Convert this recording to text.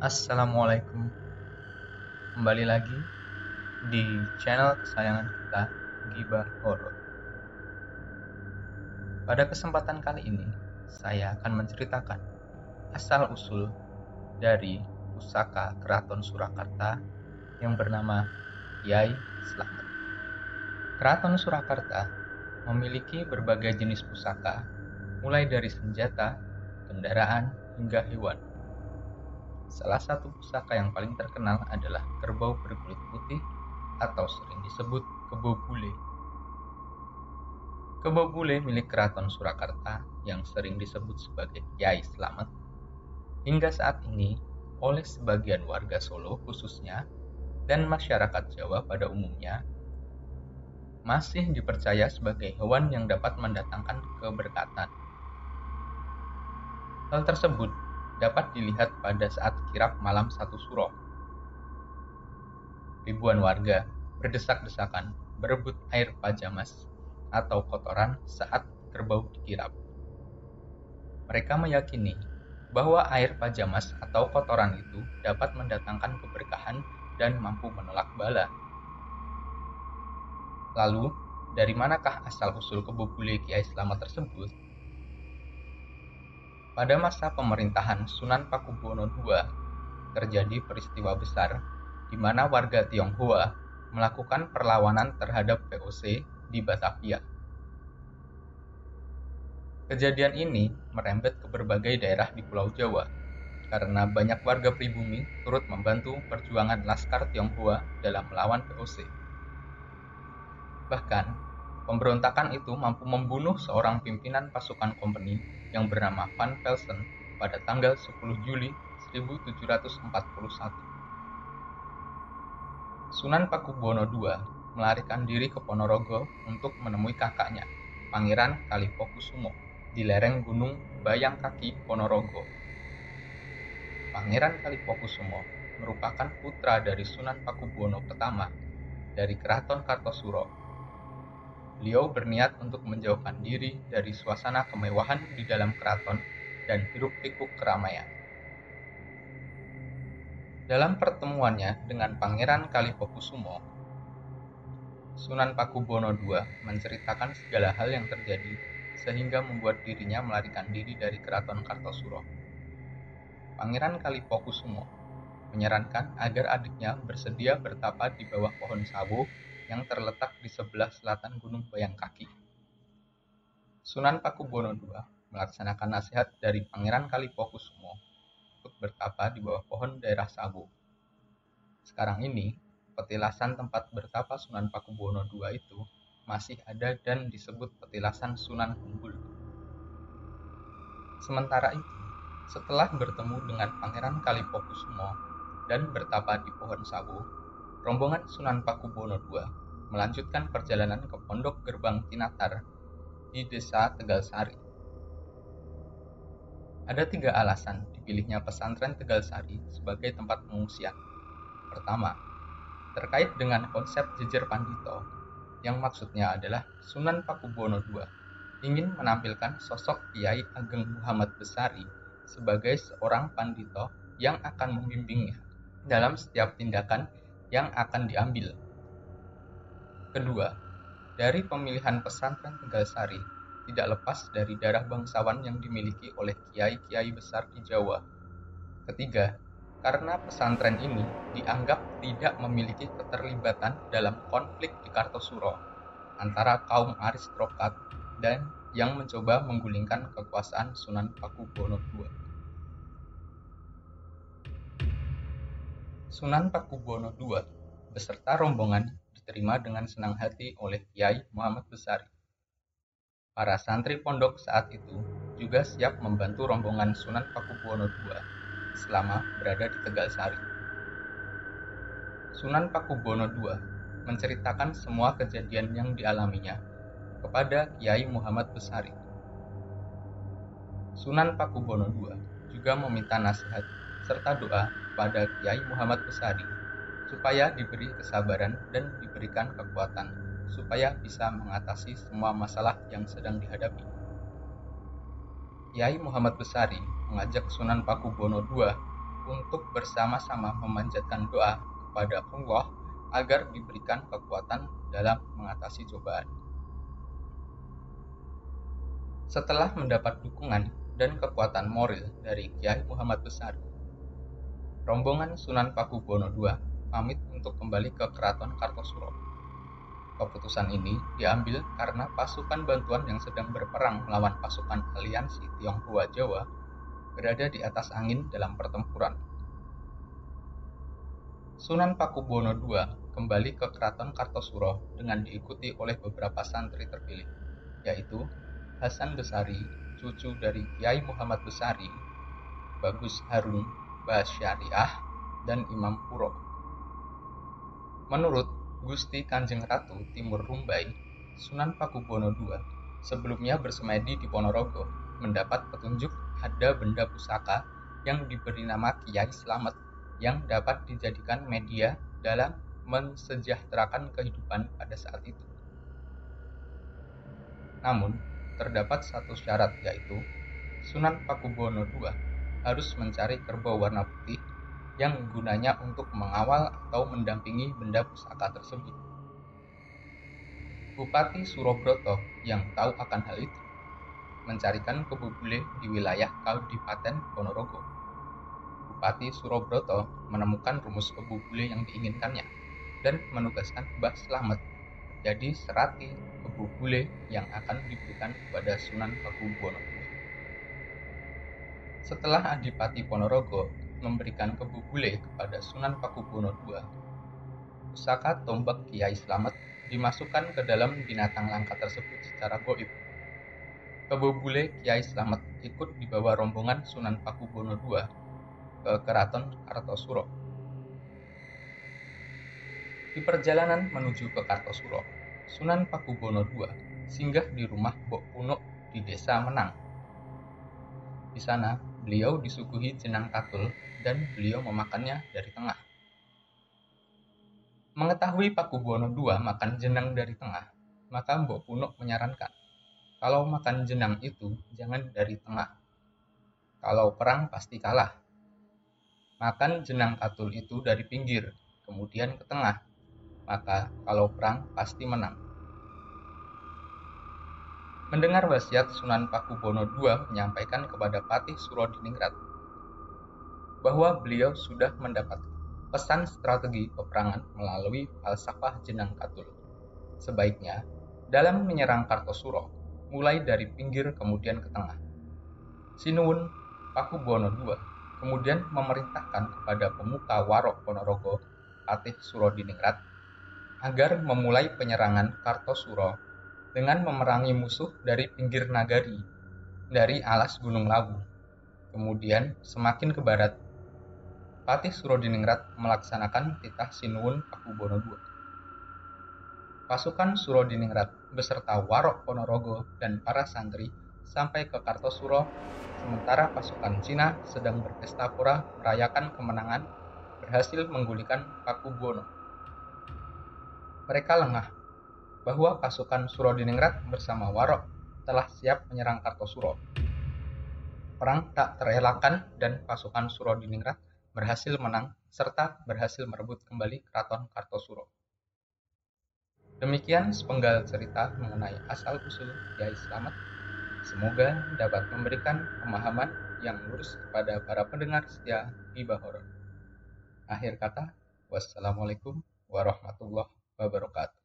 Assalamualaikum. Kembali lagi di channel kesayangan kita Gibah Horor Pada kesempatan kali ini Saya akan menceritakan Asal-usul dari pusaka Keraton Surakarta Yang bernama Yai Slamet. Keraton Surakarta memiliki berbagai jenis pusaka Mulai dari senjata, kendaraan, hingga hewan Salah satu pusaka yang paling terkenal adalah kerbau berkulit putih atau sering disebut kebo bule. Kebo bule milik keraton Surakarta yang sering disebut sebagai Kiai Slamet hingga saat ini oleh sebagian warga Solo khususnya dan masyarakat Jawa pada umumnya masih dipercaya sebagai hewan yang dapat mendatangkan keberkatan. Hal tersebut dapat dilihat pada saat kirap malam satu suro. Ribuan warga berdesak-desakan berebut air pajamas atau kotoran saat kerbau dikirap. Mereka meyakini bahwa air pajamas atau kotoran itu dapat mendatangkan keberkahan dan mampu menolak bala. Lalu, dari manakah asal-usul kebubule Kiai Selamat tersebut? Pada masa pemerintahan Sunan Pakubuwono II, terjadi peristiwa besar di mana warga Tionghoa melakukan perlawanan terhadap VOC di Batavia. Kejadian ini merembet ke berbagai daerah di Pulau Jawa karena banyak warga pribumi turut membantu perjuangan Laskar Tionghoa dalam melawan VOC. Bahkan, pemberontakan itu mampu membunuh seorang pimpinan pasukan kompeni yang bernama Van Velsen pada tanggal 10 Juli 1741. Sunan Pakubuwono II melarikan diri ke Ponorogo untuk menemui kakaknya, Pangeran Kalipokusumo, di lereng Gunung Bayangkaki, Ponorogo. Pangeran Kalipokusumo merupakan putra dari Sunan Pakubuwono pertama dari Keraton Kartosuro beliau berniat untuk menjauhkan diri dari suasana kemewahan di dalam keraton dan hiruk-pikuk keramaian. Dalam pertemuannya dengan Pangeran Kalipokusumo, Sunan Pakubono II menceritakan segala hal yang terjadi sehingga membuat dirinya melarikan diri dari keraton Kartosuro. Pangeran Kalipokusumo menyarankan agar adiknya bersedia bertapa di bawah pohon sawo yang terletak di sebelah selatan Gunung Bayangkaki. Sunan Pakubuwono II melaksanakan nasihat dari Pangeran Kalipokusumo untuk bertapa di bawah pohon daerah Sabu. Sekarang ini, petilasan tempat bertapa Sunan Pakubuwono II itu masih ada dan disebut petilasan Sunan Kumbul. Sementara itu, setelah bertemu dengan Pangeran Kalipokusumo dan bertapa di pohon sabu, rombongan Sunan Pakubuwono II melanjutkan perjalanan ke Pondok Gerbang Tinatar di Desa Tegal Sari. Ada tiga alasan dipilihnya pesantren Tegal Sari sebagai tempat pengungsian. Pertama, terkait dengan konsep jejer pandito, yang maksudnya adalah Sunan Pakubuwono II ingin menampilkan sosok Kiai Ageng Muhammad Besari sebagai seorang pandito yang akan membimbingnya dalam setiap tindakan yang akan diambil. Kedua, dari pemilihan pesantren Tegal Sari tidak lepas dari darah bangsawan yang dimiliki oleh kiai-kiai besar di Jawa. Ketiga, karena pesantren ini dianggap tidak memiliki keterlibatan dalam konflik di Kartosuro antara kaum aristokrat dan yang mencoba menggulingkan kekuasaan Sunan Pakubuwono II. Sunan Pakubuwono II beserta rombongan diterima dengan senang hati oleh Kiai Muhammad Besari. Para santri pondok saat itu juga siap membantu rombongan Sunan Pakubuwono II selama berada di Tegal Sari. Sunan Pakubuwono II menceritakan semua kejadian yang dialaminya kepada Kiai Muhammad Besari. Sunan Pakubuwono II juga meminta nasihat serta doa pada Kiai Muhammad Besari supaya diberi kesabaran dan diberikan kekuatan supaya bisa mengatasi semua masalah yang sedang dihadapi. Kiai Muhammad Besari mengajak Sunan Pakubuwono II untuk bersama-sama memanjatkan doa kepada Allah agar diberikan kekuatan dalam mengatasi cobaan. Setelah mendapat dukungan dan kekuatan moral dari Kiai Muhammad Besar, rombongan Sunan Pakubono II pamit untuk kembali ke Keraton Kartosuro. Keputusan ini diambil karena pasukan bantuan yang sedang berperang melawan pasukan aliansi Tionghoa Jawa berada di atas angin dalam pertempuran. Sunan Pakubono II kembali ke Keraton Kartosuro dengan diikuti oleh beberapa santri terpilih, yaitu Hasan Besari, cucu dari Kiai Muhammad Besari, Bagus Harun Basyariah, dan Imam Puro. Menurut Gusti Kanjeng Ratu Timur Rumbai, Sunan Pakubono II sebelumnya bersemedi di Ponorogo mendapat petunjuk ada benda pusaka yang diberi nama Kiai Slamet yang dapat dijadikan media dalam mensejahterakan kehidupan pada saat itu. Namun, terdapat satu syarat yaitu Sunan Pakubono II harus mencari kerbau warna putih yang gunanya untuk mengawal atau mendampingi benda pusaka tersebut. Bupati Surobroto yang tahu akan hal itu mencarikan kebu bule di wilayah Kabupaten Ponorogo. Bupati Surobroto menemukan rumus kebu bule yang diinginkannya dan menugaskan Mbah Slamet jadi serati kebu bule yang akan diberikan kepada Sunan Pakubono setelah Adipati Ponorogo memberikan kebu bule kepada Sunan Pakubono II, pusaka tombak Kiai Slamet dimasukkan ke dalam binatang langka tersebut secara goib. Kebu bule Kiai Slamet ikut dibawa rombongan Sunan Pakubono II ke Keraton Kartosuro. Di perjalanan menuju ke Kartosuro, Sunan Pakubono II singgah di rumah Bok Punuk di desa Menang. Di sana, beliau disuguhi jenang katul dan beliau memakannya dari tengah. Mengetahui Pakubono II makan jenang dari tengah, maka Mbok Punuk menyarankan, kalau makan jenang itu jangan dari tengah. Kalau perang pasti kalah. Makan jenang katul itu dari pinggir, kemudian ke tengah. Maka kalau perang pasti menang. Mendengar wasiat Sunan Pakubono II menyampaikan kepada Patih Surodiningrat bahwa beliau sudah mendapat pesan strategi peperangan melalui falsafah jenang katul. Sebaiknya, dalam menyerang Kartosuro, mulai dari pinggir kemudian ke tengah. Sinuwun Pakubono II kemudian memerintahkan kepada pemuka Warok Ponorogo, Patih Surodiningrat, agar memulai penyerangan Kartosuro dengan memerangi musuh dari pinggir nagari, dari alas Gunung Lawu. Kemudian semakin ke barat Patih Surodiningrat melaksanakan titah Sinuwun Pakubono II. Pasukan Surodiningrat beserta Warok Ponorogo dan para santri sampai ke Kartosuro, sementara pasukan Cina sedang berpesta pura merayakan kemenangan berhasil menggulingkan Pakubono. Mereka lengah bahwa pasukan Surodiningrat bersama Warok telah siap menyerang Kartosuro. Perang tak terelakkan dan pasukan Surodiningrat berhasil menang serta berhasil merebut kembali Keraton Kartosuro. Demikian sepenggal cerita mengenai asal-usul Kiai Slamet. Semoga dapat memberikan pemahaman yang lurus kepada para pendengar setia Ibah Horor. Akhir kata, wassalamualaikum warahmatullahi wabarakatuh.